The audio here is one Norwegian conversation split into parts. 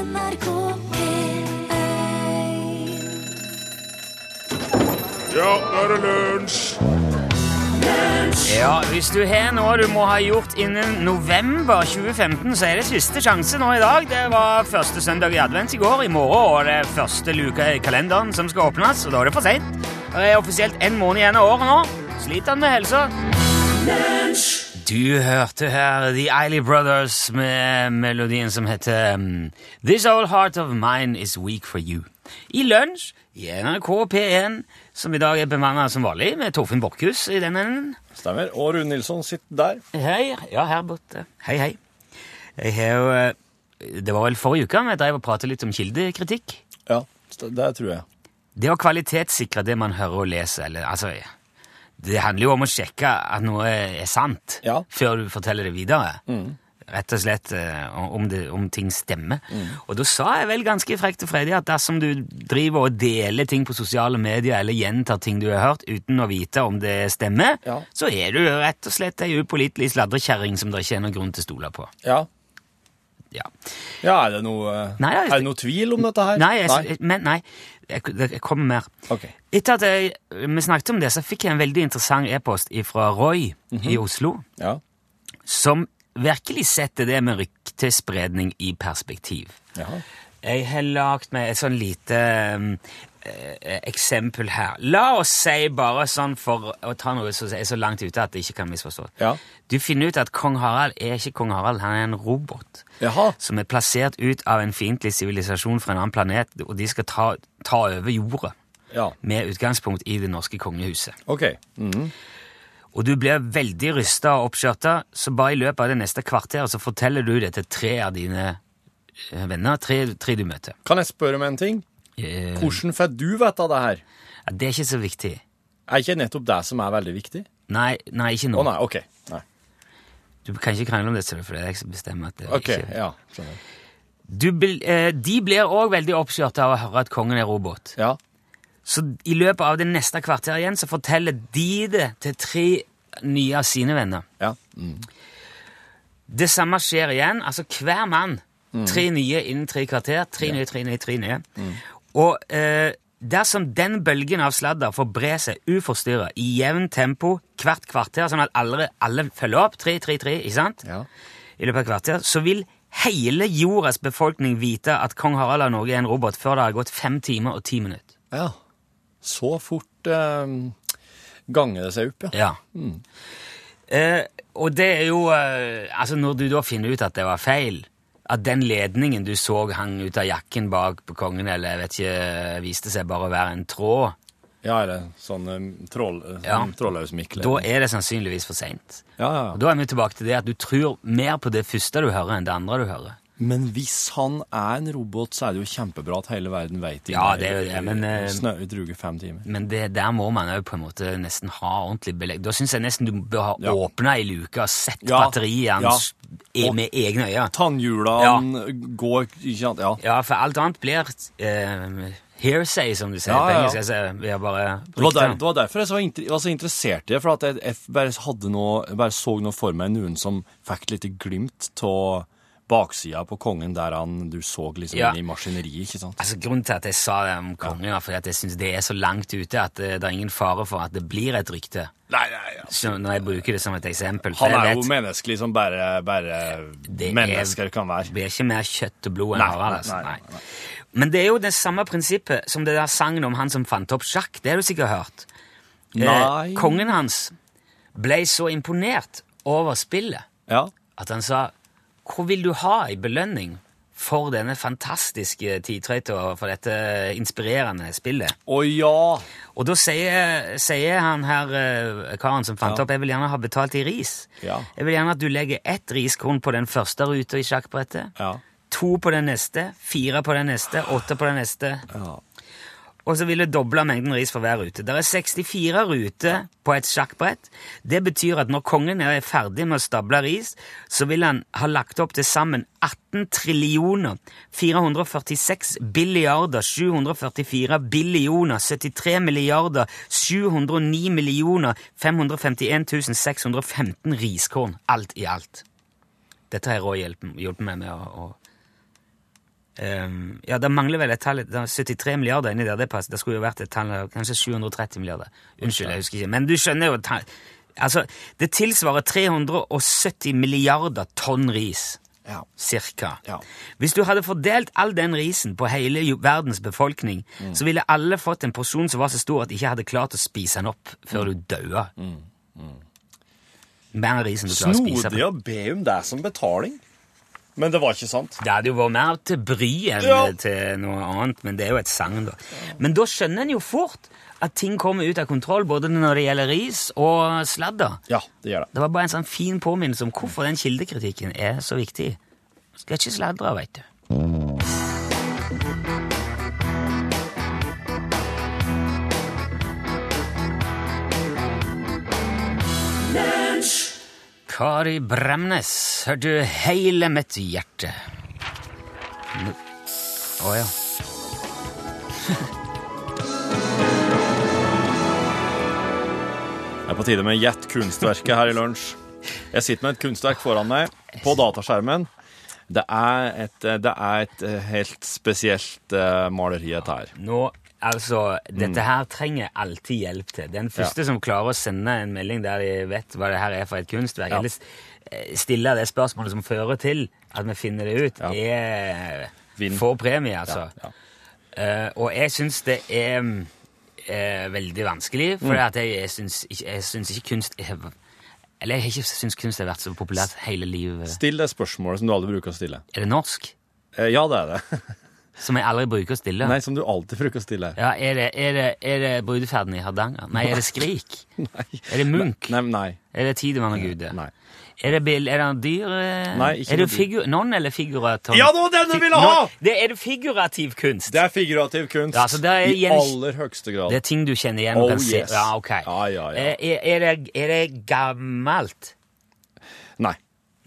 NRK P1 Ja, nå er det lunsj! Ja, Hvis du har noe du må ha gjort innen november 2015, så er det siste sjanse nå i dag. Det var første søndag i advent i går. I morgen og det er første luka i kalenderen som skal åpnes, og da er det for seint. Det er offisielt en måned igjen av året nå. Sliter han med helsa? Du hørte her The Eiley Brothers med melodien som heter um, This Old Heart of Mine Is Weak For You. I lunsj i NRK P1, som i dag er bemanna som vanlig, med Torfinn Borchhus i den enden. Stemmer. Og Rune Nilsson sitter der. Hei. Ja, her borte. Hei, hei. Jeg har jo eh, Det var vel forrige uke vi drev og pratet litt om kildekritikk. Ja, det tror jeg. Det å kvalitetssikre det man hører og leser, eller altså Det handler jo om å sjekke at noe er sant Ja. før du forteller det videre. Rett og slett eh, om, det, om ting stemmer. Og da sa jeg vel ganske frekt og fredig at dersom du driver og deler ting på sosiale medier eller gjentar ting du har hørt uten å vite om det stemmer, Ja. så er du rett og slett ei upålitelig sladrekjerring som det ikke er noen grunn til å stole på. Ja. Ja. ja, er det noe Nei, jeg- Er det noe tvil om dette her? Nei, jeg, men nei, jeg, jeg kommer mer. Okay. Etter at jeg, vi snakket om det, så fikk jeg en veldig interessant e-post fra Roy i Oslo, Ja. som virkelig setter det med ryktespredning i perspektiv. Jaha. Jeg har lagt meg et sånn lite um, eh, eksempel her. La oss si bare sånn for å ta noe som er så langt ute at det ikke kan misforstås. Ja. Du finner ut at kong Harald er ikke kong Harald, han er en robot Jaha. som er plassert ut av en fiendtlig sivilisasjon fra en annen planet, og de skal ta, ta over jorda Ja. med utgangspunkt i det norske kongehuset. Ok. Mhm. Og du blir veldig rysta og oppskjørta, så bare i løpet av det neste kvarteret så forteller du det til tre av dine eh, venner, tre, tre du møter. Kan jeg spørre om en ting? Eh, Hvordan får du vite det her? ja, det er ikke så viktig. Er ikke nettopp det som er veldig viktig? Nei, nei ikke Å oh, nei, ok. Nei. Du kan ikke krangle om det, for det er jeg som bestemmer at det Ok, ikke ja. Skjønner. du, eh, De blir òg veldig oppskjørte av å høre at kongen er robot. Ja. Så i løpet av det neste kvarteret igjen så forteller de det til tre nye av sine venner. Ja. Mm. Det samme skjer igjen. Altså hver mann. Tre nye innen tre kvarter. Tre nye, tre nye, tre nye. Og eh, dersom den bølgen av sladder får bre seg uforstyrra i jevn tempo hvert kvarter, sånn at alle, alle følger opp, tre, tre, tre, ikke sant? Ja. i løpet av kvarter, så vil hele jordas befolkning vite at kong Harald av Norge er en robot før det har gått fem timer og ti minutter. ja. Så fort eh, ganger det seg opp, ja. Ja. Eh, og det er jo eh, Altså, når du da finner ut at det var feil, at den ledningen du så hang ut av jakken bak på kongen, eller jeg vet ikke, viste seg bare å være en tråd, Ja, eller sånn um, troll, sånn Ja. trådløs mikkel. da er det sannsynligvis for seint. Ja, ja, Og ja. da er vi tilbake til det at du tror mer på det første du hører, enn det andre du hører. Men hvis han er en robot, så er det jo kjempebra at hele verden vet det. Ja, det er jo det, men, eh, Snø fem timer. Men det, der må man jo på en måte nesten ha ordentlig belegg. Da syns jeg nesten du bør ha Ja. åpna ei luke og sett Ja. batteriet Ja. i- med egne øyne. Tannhjulene går ikke sant? Ja. Ja, for alt annet blir eh, hearsay, som du sier Ja, på ja, ja. engelsk. Altså, Det var, der, det var derfor jeg så inter, var så interessert i det, for at jeg, jeg bare, noe, bare så noe for meg, noen som fikk et lite glimt av baksida på kongen, der han, du så liksom Ja. i maskineriet, ikke sant? Altså, Grunnen til at jeg sa det om kongen, var fordi at jeg syns det er så langt ute at det, det er ingen fare for at det blir et rykte. Nei, nei, ja. Når jeg bruker det som et eksempel. Han er jo vet, menneskelig som bare, bare mennesker er- kan være. Det blir ikke mer kjøtt og blod enn Nei, Harald. Altså. nei, Nei. nei. Men det er jo det samme prinsippet som det der sangen om han som fant opp sjakk. Det har du sikkert hørt. Eh, kongen hans ble så imponert over spillet Ja. at han sa Hvor vil du ha i belønning for denne fantastiske tidtrøyta for dette inspirerende spillet? Å ja! Og da sier, sier han her eh, karen som fant Ja. opp, jeg vil gjerne ha betalt i ris. Ja. Jeg vil gjerne at du legger ett riskorn på den første ruta i sjakkbrettet, Ja. to på den neste, fire på den neste, åtte på den neste, ja. Og så vil det doble mengden ris for hver rute. Det er 64 ruter på et sjakkbrett. Det betyr at når kongen er ferdig med å stable ris, så vil han ha lagt opp til sammen 18 trillioner 446 billiarder 744 billioner 73 milliarder 709 millioner 551 615 riskorn, alt i alt. Dette har hjulpet hjulpet meg med å, å Ehm, ja, det mangler vel et tall det er 73 milliarder inni der. Det, passer. det skulle jo vært et tall kanskje 730 milliarder. Unnskyld, jeg husker ikke. Men du skjønner jo Altså, det tilsvarer 370 milliarder tonn ris. Ja. Cirka. Ja. Hvis du hadde fordelt all den risen på hele verdens befolkning, så ville alle fått en porsjon som var så stor at de ikke hadde klart å spise den opp før du daua. Mer ris enn du klarer å spise. Snodig å be om det som betaling. Men det var ikke sant. Det hadde jo vært mer til bry enn Ja. til noe annet, men det er jo et sagn, da. Men da skjønner en jo fort at ting kommer ut av kontroll, både når det gjelder ris og sladder. Ja, det gjør det. Det var bare en sånn fin påminnelse om hvorfor den kildekritikken er så viktig. Skal ikke sladre, veit du. Kari Bremnes, hørte du hele mitt hjerte. Å oh, ja. Det er på tide med Gjett kunstverket her i lunsj. Jeg sitter med et kunstverk foran meg på dataskjermen. Det er et, det er et eh, helt spesielt eh, maleri, dette her. Nå, altså, dette her trenger alltid hjelp til. Den første som klarer å sende en melding der de vet hva det her er for et kunstverk, Ja. eller eh, stille det spørsmålet som fører til at vi finner det ut, Ja. er får premie, altså. Ja, Eh, og jeg syns det er mm, eh, veldig vanskelig, for at jeg, syns ikke, jeg syns ikke kunst er, Eller jeg ikke syns kunst har vært så populært hele livet. Still det spørsmålet som du aldri bruker å stille. Er det norsk? Uh, Ja, det er det. Som jeg aldri bruker å stille? Nei, som du alltid bruker å stille. Ja, Er det, er det, er det Brudeferden i Hardanger? Nei, er det Skrik? Nei. Er det Munch? Nei, nei. Er det Tidemann og Gude? nei. Er det, bil, er det dyr eh, Nei, ikke Er det figur, non eller figurativ? Ja, det var den du ville ha! Det er det figurativ kunst. Det er figurativ kunst Ja, så det er i gjen- aller høyeste grad. Det er ting du kjenner igjen og Oh, kan se. yes. Ja, ok. Ja, ja, ja. Eh, Er, er, det, er det gammelt? Nei.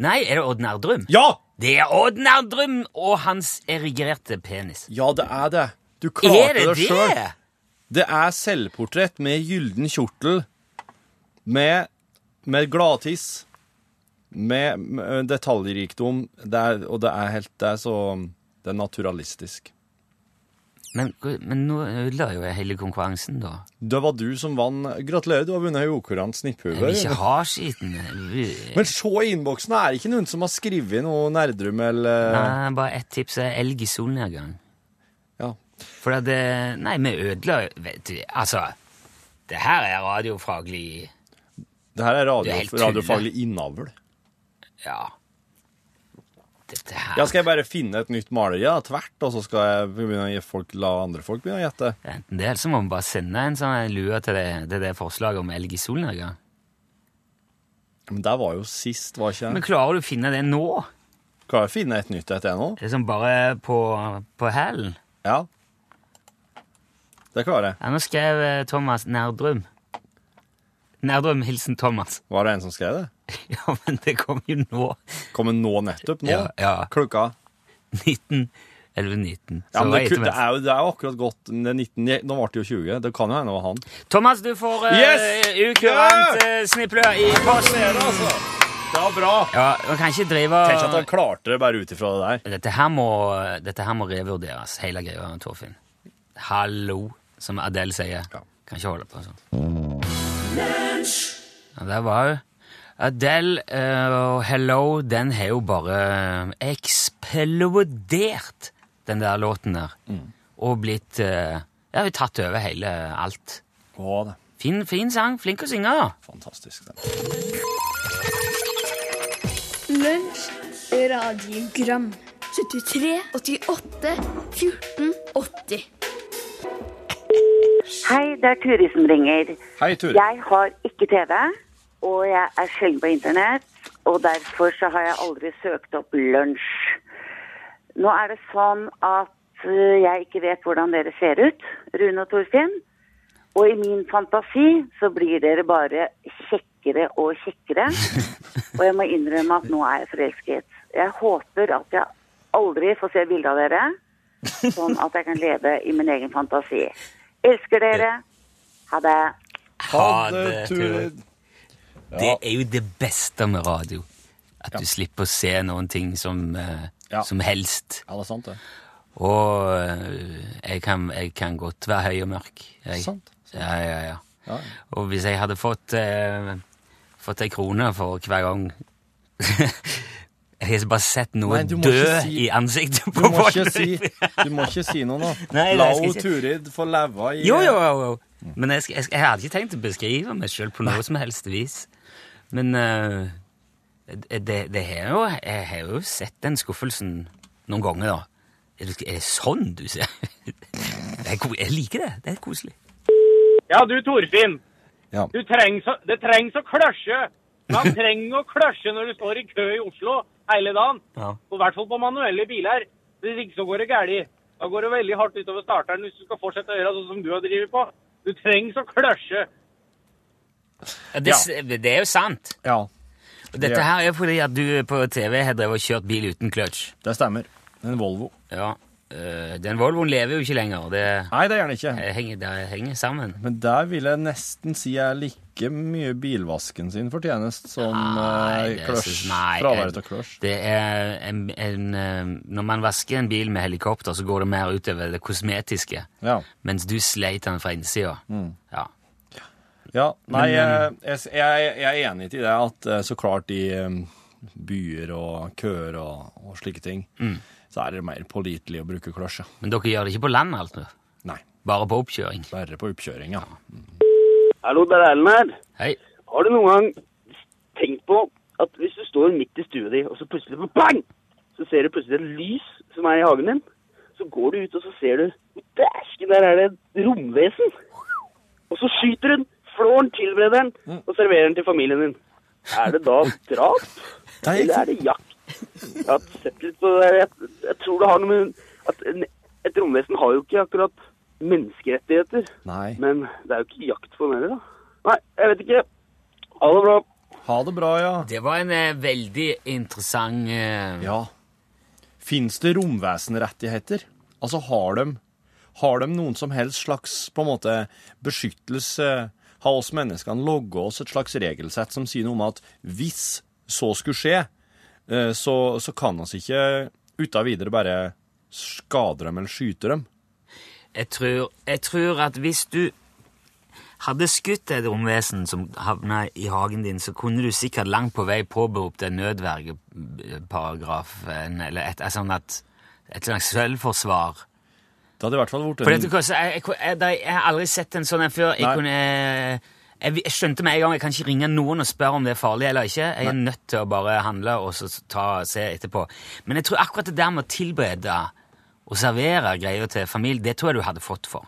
Nei, er det Odd Nerdrum? Ja! Det er Odd Nerdrum og hans erigerte penis. Ja, det er det. Du klarte det det? sjøl. Det er selvportrett med gylden kjortel, med, med gladtiss, med, med detaljrikdom, det er, og det er helt Det er så Det er naturalistisk. Men, men nå ødela jo jeg hele konkurransen, da. Det var du som vant. Gratulerer, du har vunnet Jokorans Jeg vil snipphue. ikke ha skiten. Men se i innboksen, er det ikke noen som har skrevet noe Nerdrum eller Nei, bare ett tips er elg i solnedgang. Ja. For at det Nei, vi ødela Vet du, altså Det her er radiofaglig Det her er radio, radiofaglig innavl. Ja. Dette her Ja, skal jeg bare finne et nytt maleri da, tvert, og så skal jeg begynne å gi folk, la andre folk begynne å gjette? Enten det, eller så må vi bare sende en sånn lue til det, til det forslaget om elg i solnedgang. Men det var jo sist, var ikke Men klarer du å finne det nå? Klarer jeg å finne et nytt et nå? Liksom bare på, på hælen? Ja. Det klarer jeg. Ja, nå skrev eh, Thomas Nerdrum. Nerdrum hilsen Thomas. Var det en som skrev det? Ja, men det kom jo nå. Kommer nå nettopp nå? Ja, ja. Klokka? 19. 11.19. Ja, men det, det, er jo, det er jo akkurat godt det er 19, Nå ble det jo 20. Det kan jo hende det var han. Thomas, du får uh, Yes! ukurant uh, sniplø i posten. altså. Det var bra. Ja, man kan ikke drive Tenk at han klarte det bare ut ifra det der. dette, her må, dette her må revurderes, hele greia, Torfinn. Hallo, som Adele sier. Ja. Kan ikke holde på sånn. Ja, der var hun. Adele og og Hello, den har jo bare eksplodert, den der låten der. Og blitt uh, Ja, vi har tatt over hele alt. Å, det. Fin, fin sang. Flink å synge. da. Fantastisk. den. Lunsj, radiogram 73, 88, 14, 80 Hei, det er Turi som ringer. Hei, Ture. Jeg har ikke TV, og jeg er sjelden på internett, og derfor så har jeg aldri søkt opp lunsj. Nå er det sånn at øh, jeg ikke vet hvordan dere ser ut, Rune og Torfinn. Og i min fantasi så blir dere bare kjekkere og kjekkere. Og jeg må innrømme at nå er jeg forelsket. Jeg håper at jeg aldri får se bilde av dere, sånn at jeg kan leve i min egen fantasi. Elsker dere. Ha det. Ha det, Det er jo det beste med radio. At du slipper å se noen ting som, eh, Ja. som helst. Ja, det er sant, det. Og eh, jeg kan, jeg kan godt være høy og mørk. Jeg, Sant. Ja, ja, ja. Ja. Og hvis jeg hadde fått, eh, fått ei krone for hver gang Jeg har bare sett noe Nei, dø si- i ansiktet på folk. si, du må ikke si noe nå. Nei, La ikke. Turid få leve i Jo, jo, jo. jo. Men jeg, jeg, jeg hadde ikke tenkt å beskrive meg sjøl på noe som helst vis. Men uh, det, det har jo, jeg har jo sett den skuffelsen noen ganger, da. Er det, er det sånn du ser? Det er, jeg liker det. Det er koselig. Ja, du Torfinn. Ja. Du trengs, det trengs å kløsje. Man trenger å kløsje når du står i kø i Oslo hele dagen. Ja. Og I hvert fall på manuelle biler. Hvis ikke så går det galt. Da går det veldig hardt utover starteren hvis du skal fortsette å gjøre sånn som du har drevet på. Du trengs å kløsje. Det, det er jo sant. ja, Og dette her er fordi at du på TV har drevet og kjørt bil uten kløtsj. det stemmer. En Volvo. Ja. øh, den Volvoen lever jo ikke lenger. Det, Nei, det gjør den ikke. det, henger, det henger sammen. Men der vil jeg nesten si jeg like mye bilvasken sin fortjenest som eh, Fraværet av kløsj. Det er en, en, eh, Når man vasker en bil med helikopter, så går det mer utover det kosmetiske. Ja. Mens du sleit den fra innsida. Mm. Ja. Ja. Nei, Men, jeg, jeg, jeg jeg er enig i det at eh, så klart i eh, byer og køer og, og slike ting, Mm. så er det mer pålitelig å bruke kløsj. Men dere gjør det ikke på land, altså? Nei, Bare på oppkjøring? bare på oppkjøring, ja. Hallo, det er Erlend her. Hei. Har du noen gang tenkt på at hvis du står midt i stua di, og så plutselig bang, så ser du plutselig et lys som er i hagen din, så går du ut og så ser du Dæsken, der er det et romvesen. Og så skyter du den, flår den, tilbereder den og serverer den til familien din. Er det da drap? Eller er det jakt? Jeg har sett litt på det. Jeg, jeg tror det har noe med at et romvesen har jo ikke akkurat menneskerettigheter. Nei. Men det er jo ikke jakt på den heller, da. Nei, jeg vet ikke. Ha det bra. Ha det bra, ja. Det var en eh, veldig interessant eh, Ja. Fins det romvesenrettigheter? Altså, har de, har de noen som helst slags på en måte beskyttelse? Har oss menneskene logget oss et slags regelsett som sier noe om at hvis så skulle skje, eh, så, så kan oss ikke uten videre bare skade dem eller skyte dem? Jeg tror, jeg tror at hvis du hadde skutt et romvesen som havna i hagen din, så kunne du sikkert langt på vei påberopt en nødvergeparagraf, eller et sånn at et slags selvforsvar. Det hadde i hvert fall dette, en jeg, jeg, jeg, jeg, har aldri sett en sånn en før. Jeg, Nei. kunne, jeg, jeg skjønte med en gang jeg kan ikke ringe noen og spørre om det er farlig eller ikke. Jeg er nødt til å bare handle og så ta, se etterpå. Men jeg tror akkurat det der med å tilberede og servere greier til familie, det tror jeg du hadde fått for.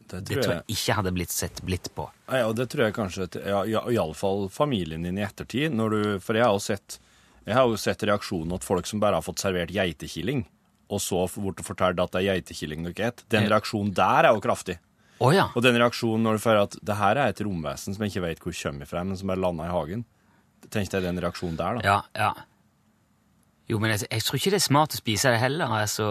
Det Det tror jeg ikke hadde blitt sett blitt på. Ja, og det tror jeg kanskje ja, Iallfall familien din i ettertid. Du, for jeg har jo sett jeg har jo sett reaksjonen at folk som bare har fått servert geitekilling, og så bort og fortalte at det er geitekilling dere spiser. Den reaksjonen der er jo kraftig. Oh, ja. Og den reaksjonen når du føler at det her er et romvesen som jeg ikke vet hvor kommer fra, men som bare landa i hagen. Tenk deg den reaksjonen der, da. Ja, ja. Jo, men jeg, jeg tror ikke det er smart å spise det heller. Altså,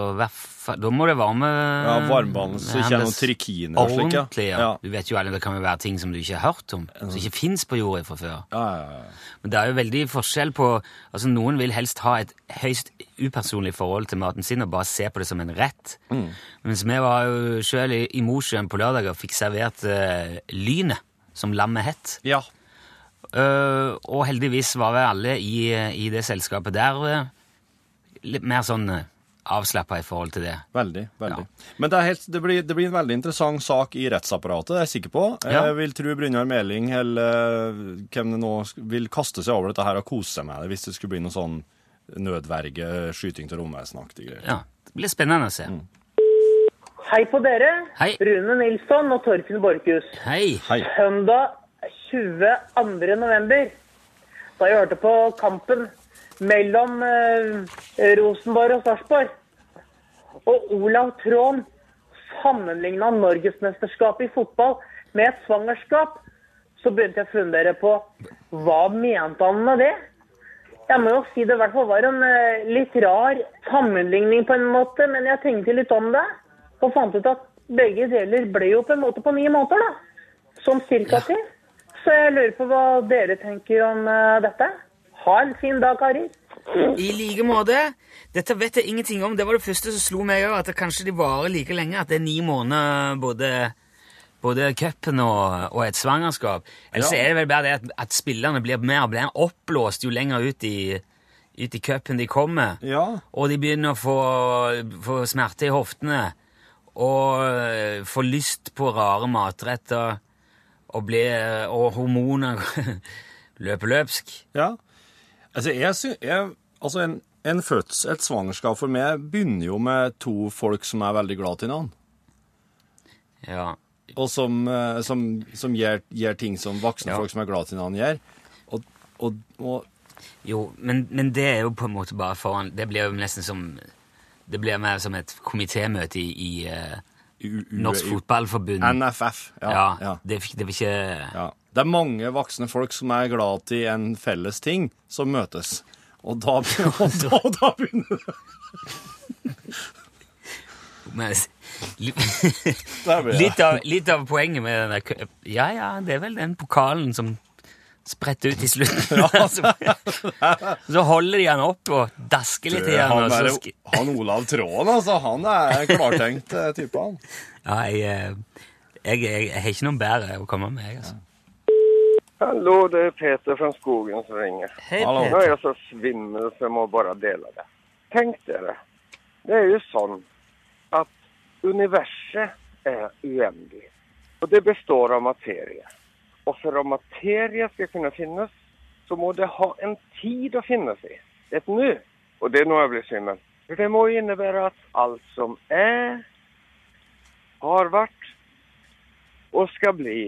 da må det varme Ja, varmebehandles, så ikke noe trikiner og slikt. ja. Ja. Du vet jo alle, det kan jo være ting som du ikke har hørt om, som ikke fins på jorda fra før. Ja, ja, ja. Men det er jo veldig forskjell på altså Noen vil helst ha et høyst upersonlig forhold til maten sin og bare se på det som en rett. Mm. Mens vi var jo sjøl i, i Mosjøen på lørdag og fikk servert uh, Lynet, som lammet het. ja. Uh, og heldigvis var vi alle i, i det selskapet der eh, litt mer sånn uh, avslappa i forhold til det. Veldig. veldig. Men det, er helt, det, blir, det blir en veldig interessant sak i rettsapparatet, det er jeg sikker på. Ja. Jeg vil tro Brynjar Meling eller eh, hvem det nå vil kaste seg over dette her og kose seg med det hvis det skulle bli noe sånn nødverge, skyting til romvesenaktig greier. Ja, Det blir spennende å se. Hei på dere. Hei. Rune Nilsson og Torfinn Borchhus. Hei! Hei. Søndag 22. november, da jeg hørte på kampen mellom eh, Rosenborg og Sarpsborg, og Olav Trån sammenligna norgesmesterskapet i fotball med et svangerskap, så begynte jeg å fundere på hva mente han med det? Jeg må jo si det i hvert fall var en eh, litt rar sammenligning på en måte, men jeg tenkte litt om det, og fant ut at begge deler ble jo på en måte på nye måter, da. Som cirka til. Så jeg lurer på hva dere tenker om eh, dette. Ha en fin dag, karer. I like måte. Dette vet jeg ingenting om. Det var det første som slo meg òg, at det kanskje de varer like lenge. At det er ni måneder både, både cupen og, og et svangerskap. Ellers Ja. er det vel bare det at, at spillerne blir mer og mer oppblåst jo lenger ut i, ut i cupen de kommer. Ja. Og de begynner å få, få smerte i hoftene. Og øh, få lyst på rare matretter. Og, bli, og hormoner løper løpsk. Ja. Altså, jeg sy jeg, altså en, en føds, et svangerskap for meg begynner jo med to folk som er veldig glad til hverandre. Ja. Og som, eh, som, som gjør, gjør ting som voksne Ja. folk som er glad til hverandre, gjør. Og, og, og Jo, men, men det er jo på en måte bare foran Det blir jo nesten som Det blir mer som et komitémøte i, i eh, Norsk Fotballforbund. NFF. Ja. Ja. Det, det vil ikke ja. Det er mange voksne folk som er glad til en felles ting, som møtes. Og da, og da, og da begynner det. litt, av, litt av poenget med den der Ja, ja, det er vel den pokalen som spretter ut i slutten. så, så holder de han opp og dasker litt i han. Han, Og så er, han Olav Tråden, altså, han er klartenkt eh, type, han. ja, jeg, eh, jeg, jeg, jeg har ikke noen bedre å komme med. Jeg, altså. Hallo, det er Peter fra Skogen som ringer. Hei, Hallo. Nå er jeg så svimmel så jeg må bare dele det. Tenk dere, det er jo sånn at universet er uendelig. Og det består av materie. Og for at materie skal kunne finnes, så må det ha en tid å finnes i. Et nå. Og det er nå jeg blir svimmel. For det må innebære at alt som er, har vært og skal bli.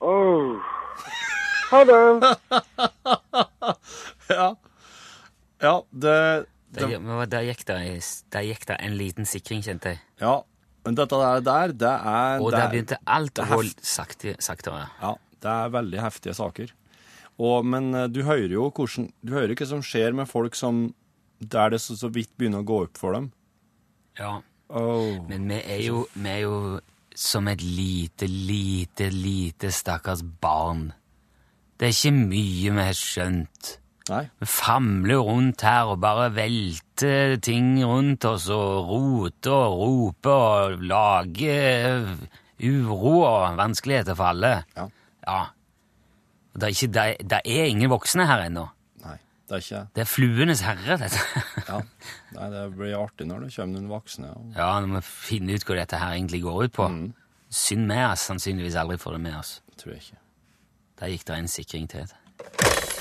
Oh. Ha det. Ja. Ja, det, det men der, gikk det, der gikk det en liten sikring, kjente jeg. Ja, men dette der, det er Og der er- begynte alt å gå sakte, saktere. Ja, det er veldig heftige saker. Og, men eh, du hører jo hvordan, du hører hva som skjer med folk som der det så, så vidt begynner å gå opp for dem. Ja. Oh. Men vi er jo, vi er jo som et lite, lite, lite stakkars barn. Det er ikke mye vi har skjønt. Nei. Famler rundt her og bare velter ting rundt oss og roter og roper og lager uro og vanskeligheter for alle. Ja. Ja. Og Det er, ikke, det er, det er ingen voksne her ennå. Nei, det er ikke Det er fluenes herre, dette. ja. Nei, det blir artig når det kommer noen voksne. Og... Ja, når vi finner ut hva dette her egentlig går ut på. Mm. Synd med oss, sannsynligvis aldri får det med oss. Tror jeg ikke. Der gikk det en sikring til.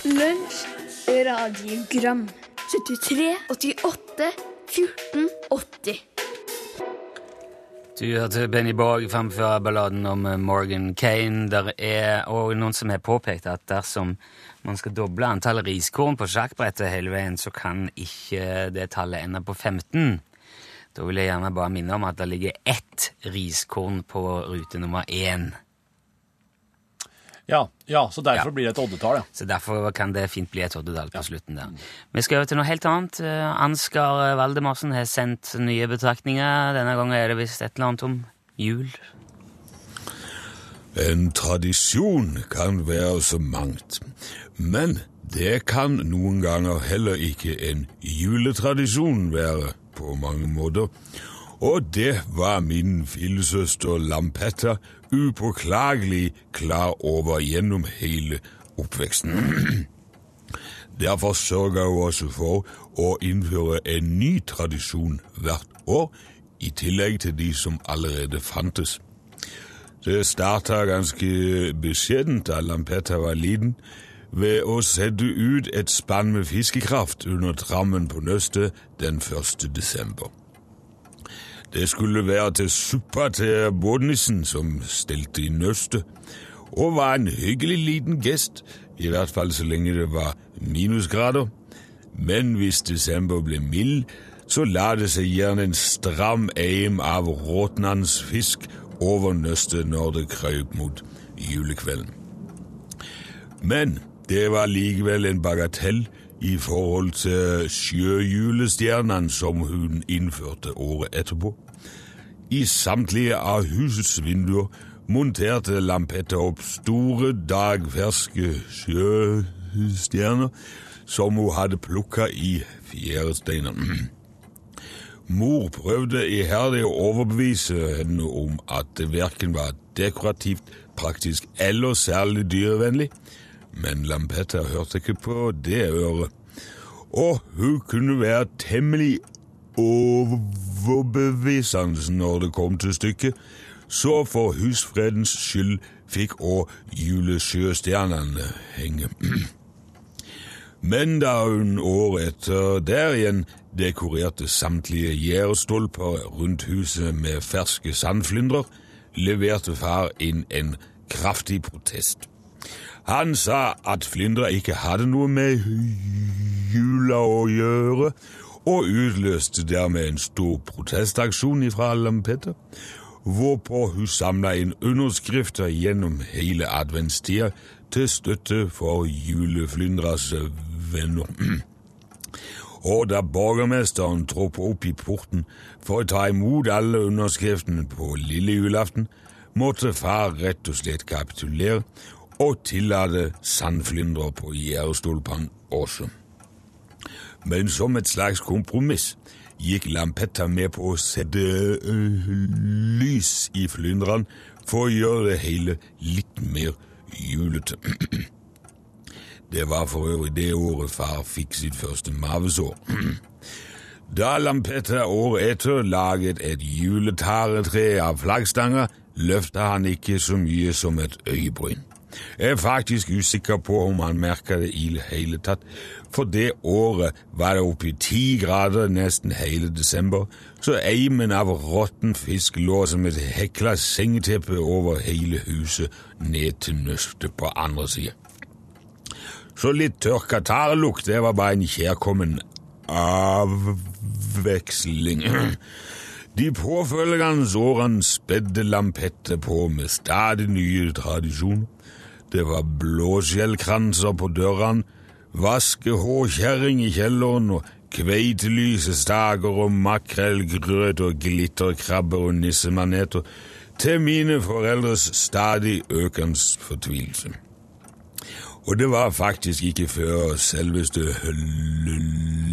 Lunsj, radiogram 73, 88, 14, 80 Du hørte Benny Borg framføre balladen om eh, Morgan Kane. Der er og noen som har påpekt at dersom man skal doble antallet riskorn på sjakkbrettet hele veien, så kan ikke det tallet ende på 15. Da vil jeg gjerne bare minne om at det ligger ett riskorn på rute nummer én. Ja, ja, så derfor Ja. blir det et oddetall, ja. Så derfor kan det fint bli et oddetall på slutten der. Vi skal over til noe helt annet. Eh, Ansgar Valdemarsen har sendt nye betraktninger. Denne gangen er det visst et eller annet om jul. En tradisjon kan være så mangt, men det kan noen ganger heller ikke en juletradisjon være på mange måter. Og det var min fillesøster Lampetta upåklagelig klar over gjennom hele oppveksten. Derfor sørger hun også for å innføre en ny tradisjon hvert år, i tillegg til de som allerede fantes. Det starta ganske beskjedent da Lampetta var liten, ved å sette ut et spann med fiskekraft under trammen på nøstet den 1. desember. Det skulle være til suppa til båtnissen som stelte i nøstet, og var en hyggelig liten gest, i hvert fall så lenge det var minusgrader. Men hvis desember ble mild, så la det seg gjerne en stram eim av råtnende fisk over nøstet når det krøp mot julekvelden. Men det var likevel en bagatell i forhold til sjøjulestjernene som hun innførte året etterpå. I samtlige av husets vinduer monterte Lampetta opp store, dagferske sjøstjerner som hun hadde plukka i fjæresteinen. Mor prøvde iherdig å overbevise henne om at det verken var dekorativt, praktisk eller særlig dyrevennlig, men Lampetta hørte ikke på det øret. Og hun kunne være temmelig overbevisende når det kom til stykket, så for husfredens skyld fikk òg julesjøstjernene henge. Men da hun året etter der igjen dekorerte samtlige gjerdestolper rundt huset med ferske sandflyndrer, leverte far inn en kraftig protest. Han sa at flyndra ikke hadde noe med jula å gjøre, og utløste dermed en stor protestaksjon fra Lampetter, hvorpå hun samla inn underskrifter gjennom hele adventstida til støtte for juleflyndras venner. Og da borgermesteren troppa opp i porten for å ta imot alle underskriftene på lille julaften, måtte far rett og slett kapitulere og tillate sandflyndre på gjerdestolpene også. Men som et slags kompromiss gikk Lampetta med på å sette øh, lys i flyndrene for å gjøre det hele litt mer julete. Det var for øvrig det året far fikk sitt første mavesår. Da Lampetta året etter laget et juletaretre av flaggstanger, løfta han ikke så mye som et øyebryn. Jeg er faktisk usikker på om han merka det i det hele tatt, for det året var det oppe i ti grader nesten hele desember, så eimen av råtten fisk lå som et hekla sengeteppe over hele huset ned til nøstet på andre sida. Så litt tørka katarlukt, det var bare en kjærkommen avveksling. De påfølgende årene spedde Lampette på med stadig nye tradisjoner. Det var blåskjellkranser på dørene, vaskehårkjerring i kjelleren og kveitelyse staker og makrellgrøt og glitterkrabber og nissemaneter, til mine foreldres stadig økende fortvilelse. Og det var faktisk ikke før selveste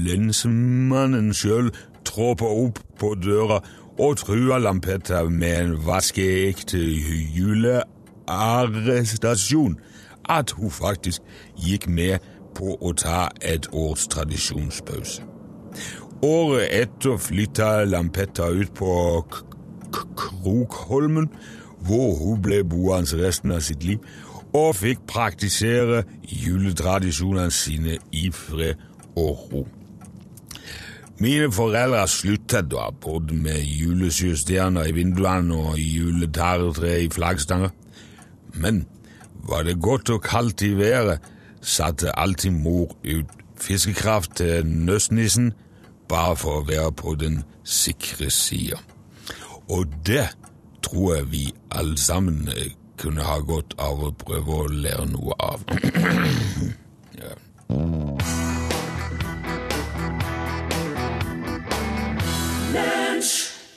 lensmannen sjøl trådte opp på døra og trua Lampetta med en vaskeekte julearrestasjon, at hun faktisk gikk med på å ta et års tradisjonspause. Året etter flytta Lampetta ut på Krokholmen, hvor hun ble boende resten av sitt liv, og fikk praktisere juletradisjonene sine i fred og ro. Mine foreldre slutta da, både med julesjøstjerner i vinduene og juletaretre i flaggstanger. Men var det godt og kaldt i været, satte alltid mor ut fiskekraft til nøstnissen, bare for å være på den sikre sida. Og det tror jeg vi alle sammen kunne ha godt av å prøve å lære noe av. ja.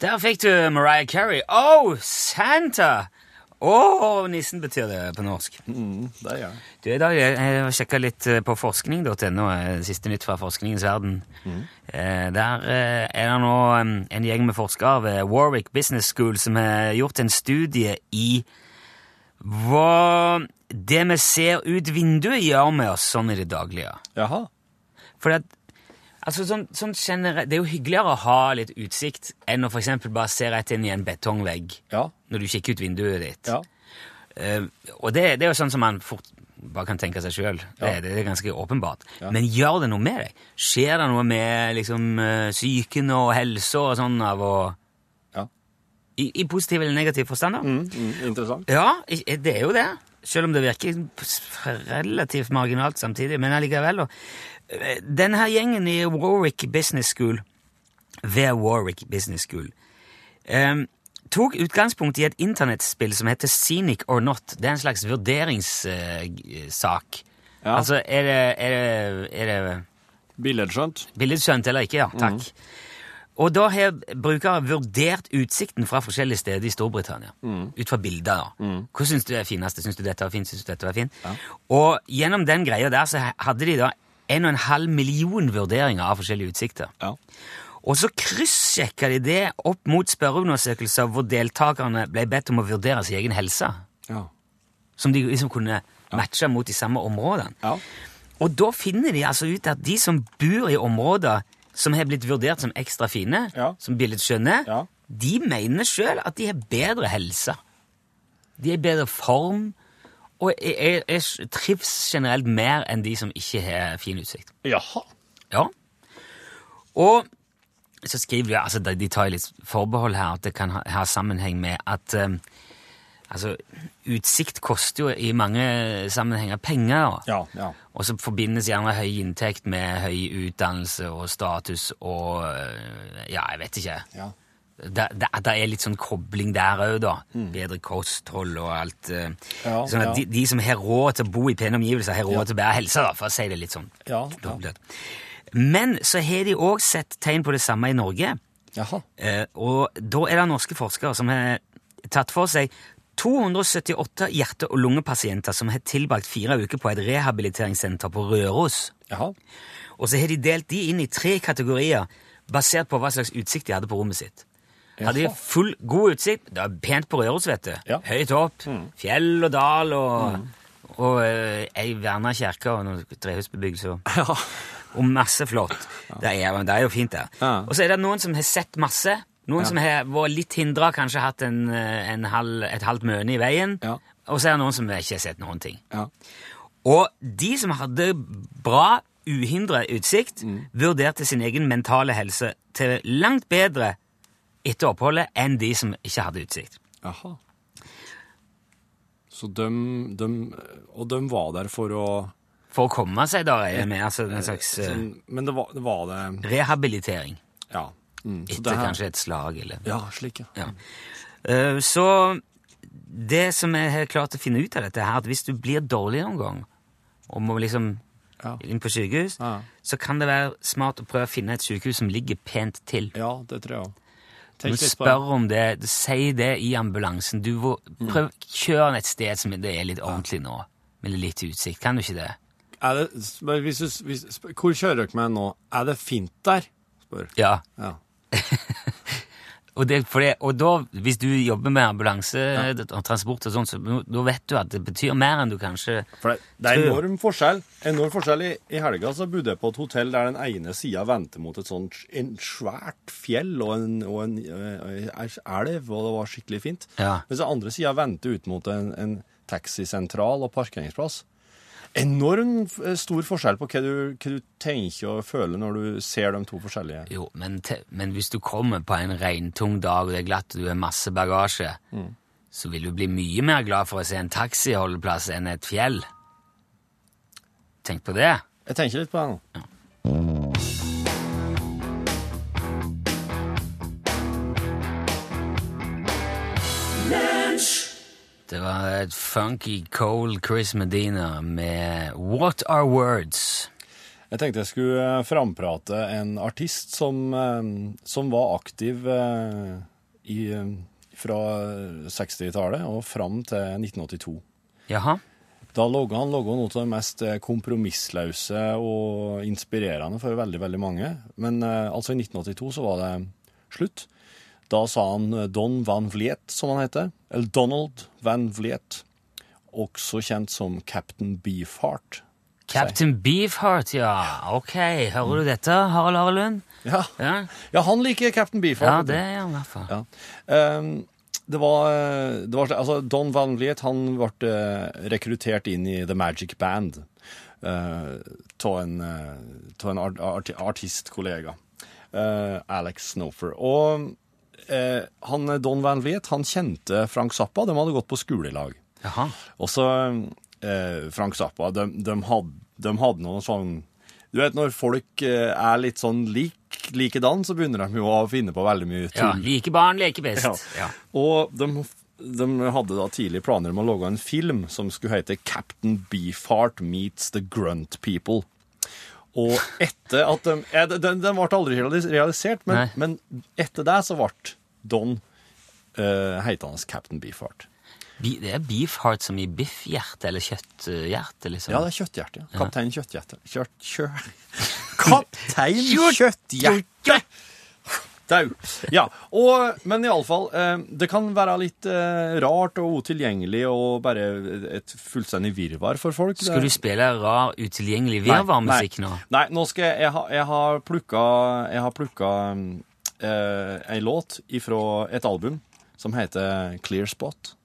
Der fikk du Mariah Carey. Oh, Santa! Å, oh, nissen betyr det på norsk. Mm, det er jeg. Du, jeg sjekka litt på forskning.no, siste nytt fra forskningens verden. Mm. Der er det nå en gjeng med forskere ved Warwick Business School som har gjort en studie i hva det vi ser ut vinduet, gjør med oss sånn i det daglige. Jaha. For at, altså, sånn, sånn generelt, Det er jo hyggeligere å ha litt utsikt enn å for bare se rett inn i en betongvegg Ja. når du kikker ut vinduet ditt. Ja. Uh, og det, det er jo sånn som man fort bare kan tenke seg sjøl. Det, Ja. det er ganske åpenbart. Men gjør det noe med deg? Skjer det noe med liksom, eh, psyken og helsa og sånn av å Ja. I, I positiv eller negativ forstand, da? Mm, mm, interessant. Ja, det er jo det. Selv om det virker relativt marginalt samtidig. Men allikevel, da. Denne her gjengen i Warwick Business School, ved Warwick Business School, um, tok utgangspunkt i et internettspill som heter Scenic or Not. Det er en slags vurderingssak. Ja. Altså, er det, er det, er det Billedskjønt. Billedskjønt eller ikke, ja. Takk. Og da har brukere vurdert utsikten fra forskjellige steder i Storbritannia. Ut fra bilder. da. Hva syns du er finest? Syns du dette var fint? Syns du dette var fint? Og gjennom den greia der så hadde de da en og en halv million vurderinger av forskjellige utsikter. Ja. Og så kryssjekka de det opp mot spørreundersøkelser hvor deltakerne ble bedt om å vurdere sin egen helse. Ja. Som de liksom kunne matche mot de samme områdene. Ja. Og da finner de altså ut at de som bor i områder som har blitt vurdert som ekstra fine, Ja. som billedskjønne, Ja. de mener sjøl at de har bedre helse. De er i bedre form, og jeg, jeg, jeg trives generelt mer enn de som ikke har fin utsikt. Jaha. Ja. Og så skriver de, altså de, tar litt forbehold her, at det kan ha, ha sammenheng med at um, altså, utsikt koster jo i mange sammenhenger penger. Ja, ja. Og så forbindes gjerne høy inntekt med høy utdannelse og status og eh, Ja, jeg vet ikke. Ja. Det, det, det er litt sånn kobling der òg, da. Bedre kosthold og alt. eh. Mm. Ja, sånn at ja. de, de som har råd til å bo i pene omgivelser, har råd til bedre helse, da, for å si det litt sånn. Ja, ja. Men så har de òg sett tegn på det samme i Norge. Jaha. Eh, og da er det norske forskere som har tatt for seg 278 hjerte- og lungepasienter som har tilbrakt fire uker på et rehabiliteringssenter på Røros. Jaha. Og så har de delt de inn i tre kategorier basert på hva slags utsikt de hadde på rommet sitt. Hadde de full, god utsikt, det var pent på Røros, vet du. Ja. Mm. Høyt opp, fjell og dal og, og eh, ei verna kjerke og noen trehusbebyggelse. og- Ja. og masse flott. Det, er, det er jo fint, der. Ja. Og så er det noen som har sett masse. Noen som har vært litt hindra, kanskje hatt en, eh, en halv, et halvt møne i veien. Ja. Og så er det noen som ikke har sett noen ting. Ja. Og de som hadde bra, uhindra utsikt, Mm. vurderte sin egen mentale helse til langt bedre etter oppholdet enn de som ikke hadde utsikt. Jaha. Så de, de Og de var der for å For å komme seg der er med altså en slags eh, sånn, Men det var, det var det rehabilitering. Ja. Mm, Etter her- kanskje et slag, eller Ja, slik, ja. Ja. Eh, Så det som jeg har klart å finne ut av dette, er at hvis du blir dårlig noen gang, og må liksom Ja. inn på sykehus, Ja. så kan det være smart å prøve å finne et sykehus som ligger pent til. Ja, det tror jeg òg. Du spør om det, si det i ambulansen. Du må prøv den et sted som det er litt ordentlig nå, med litt utsikt. Kan du ikke det? Er det, hvis du, hvis, hvor kjører dere meg nå? Er det fint der? Spør. Ja. Ja. Og, det, det, og da, hvis du jobber med ambulanse og transport sånn, så da vet du at det betyr mer enn du kanskje For det, det er enorm forskjell. Enorm forskjell. I, I helga så bodde jeg på et hotell der den ene sida vendte mot et sånt en svært fjell og en, og en eh, elv, og det var skikkelig fint. Ja. Mens den andre sida vendte ut mot en, en taxisentral og parkeringsplass. Enorm eh, stor forskjell på hva du, hva du tenker og føler når du ser de to forskjellige. Jo, men, te, men hvis du kommer på en regntung dag, og det er glatt, og du har masse bagasje, så vil du bli mye mer glad for å se en taxiholdeplass enn et fjell. Tenk på det. Jeg tenker litt på det nå. Det var et funky cold Chris Medina med What Are Words? Jeg tenkte jeg skulle eh, framprate en artist som, eh, som var aktiv eh, i, fra 60-tallet og fram til 1982. Jaha. Da logga han logga noe av det mest kompromissløse og inspirerende for veldig, veldig mange. Men altså i 1982 så var det slutt. Da sa han eh, Don Van Vliet, som han heter. Eller Donald Van Vliet. Også kjent som Captain Beefheart. Captain Beefheart, ja. Ok, hører du dette, Harald Harelund? Ja. Ja, ja, han liker Captain Beefheart. ja det er han i hvert fall. Ja. Um, det var, eh, det var altså Don Van Vliet han ble eh, rekruttert inn i The Magic Band av en, uh, en art, art, artistkollega, uh, Alex Snofer. Og eh, han, Don Van Vliet han kjente Frank Zappa, de hadde gått på skolelag. Jaha. Og så eh, Frank Zappa, de, de, hadde, de hadde noen sånn Du vet når folk eh, er litt sånn lik, likedan, så begynner de jo å finne på veldig mye Ja, like barn leker best. Ja. Ja. Og de, de hadde da tidlig planer om å lage en film som skulle hete Captain Beefheart meets the Grunt People. Og etter at de eh, Den, den ble aldri realisert, men, men etter det så ble Don uh, heitende Captain Beefheart. Det er beefheart som i biffhjerte eller kjøtthjerte, liksom. Ja, det er kjøtthjerte. Ja. Kaptein Kjøtthjerte. Kjøtt... Kjør... Kaptein Kjøtthjerte! Dau. Ja, og, men iallfall, eh, det kan være litt eh, rart og utilgjengelig og bare et fullstendig virvar for folk. Skal du spille rar, utilgjengelig virvarmusikk nå? Nei, nå skal jeg Jeg har, jeg har plukka Jeg har plukka eh, ei låt fra et album som heter Clear Spot.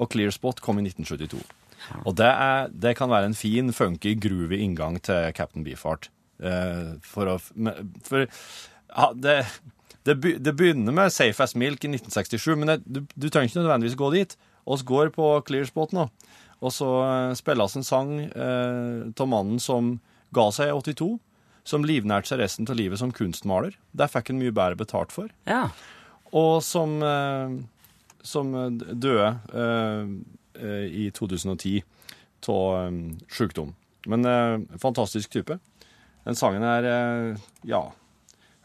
Og Clear Spot kom i 1972. Og det, er, det kan være en fin, funky, groovy inngang til Captain Beefheart. Eh, for å For ja, det, det, be- det begynner med Safe As Milk i 1967, men det, du, du trenger ikke nødvendigvis gå dit. Vi går på Clear Spot nå, og så eh, spilles en sang eh, mannen som ga seg i 82, som livnærte seg resten av livet som kunstmaler. Det fikk han mye bedre betalt for. Ja. Og som, eh, som døde eh, eh, i 2010 av sjukdom. Men eh, fantastisk type. Den sangen er eh, ja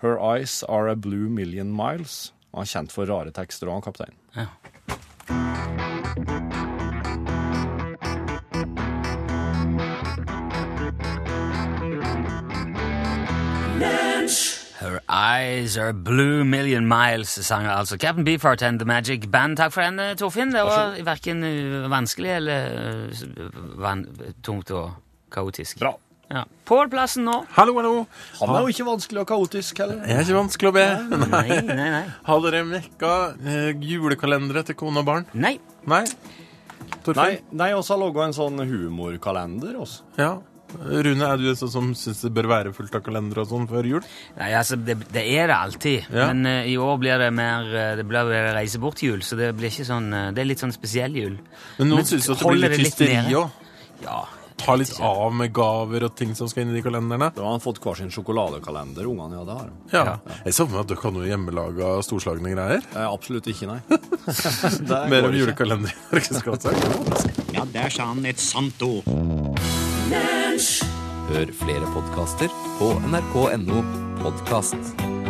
Her eyes are a blue million miles. Og han er kjent for rare tekster òg, kaptein. Ja. Her eyes are blue million miles, sang altså Captain Beefheart and The Magic Band. Takk for den, eh, Torfinn. Det var verken vanskelig eller uh, van tungt og kaotisk. Bra. Ja. Pål-plassen nå. Hallo, hallo. Han er jo ikke vanskelig og kaotisk heller. Jeg er ikke vanskelig å be. Nei, nei, nei. Har dere mekka eh, julekalendere til kone og barn? Nei. Nei? Nei, Torfinn? nei også har laga en sånn humorkalender. Også. Ja. Rune, er du sånn som syns det bør være fullt av kalendere og sånn før jul? Nei, altså, det, det er det alltid. Ja. Men uh, i år blir det mer eh, Det blir mer reise bort-jul, så det blir ikke sånn Det er litt sånn spesiell jul. Men noen syns jo at det blir litt hysteri òg. Ja. Ta litt av med gaver og ting som skal inn i de kalenderne. Da har han fått hver sin sjokoladekalender, ungene. Ja, det har ja. Ja. Jeg savner at dere har noe hjemmelaga storslagne greier. Eh, absolutt ikke, nei. Mer om julekalender i norgesgata. Ja, der sa han et sant ord. Hør flere podkaster på nrk.no podkast.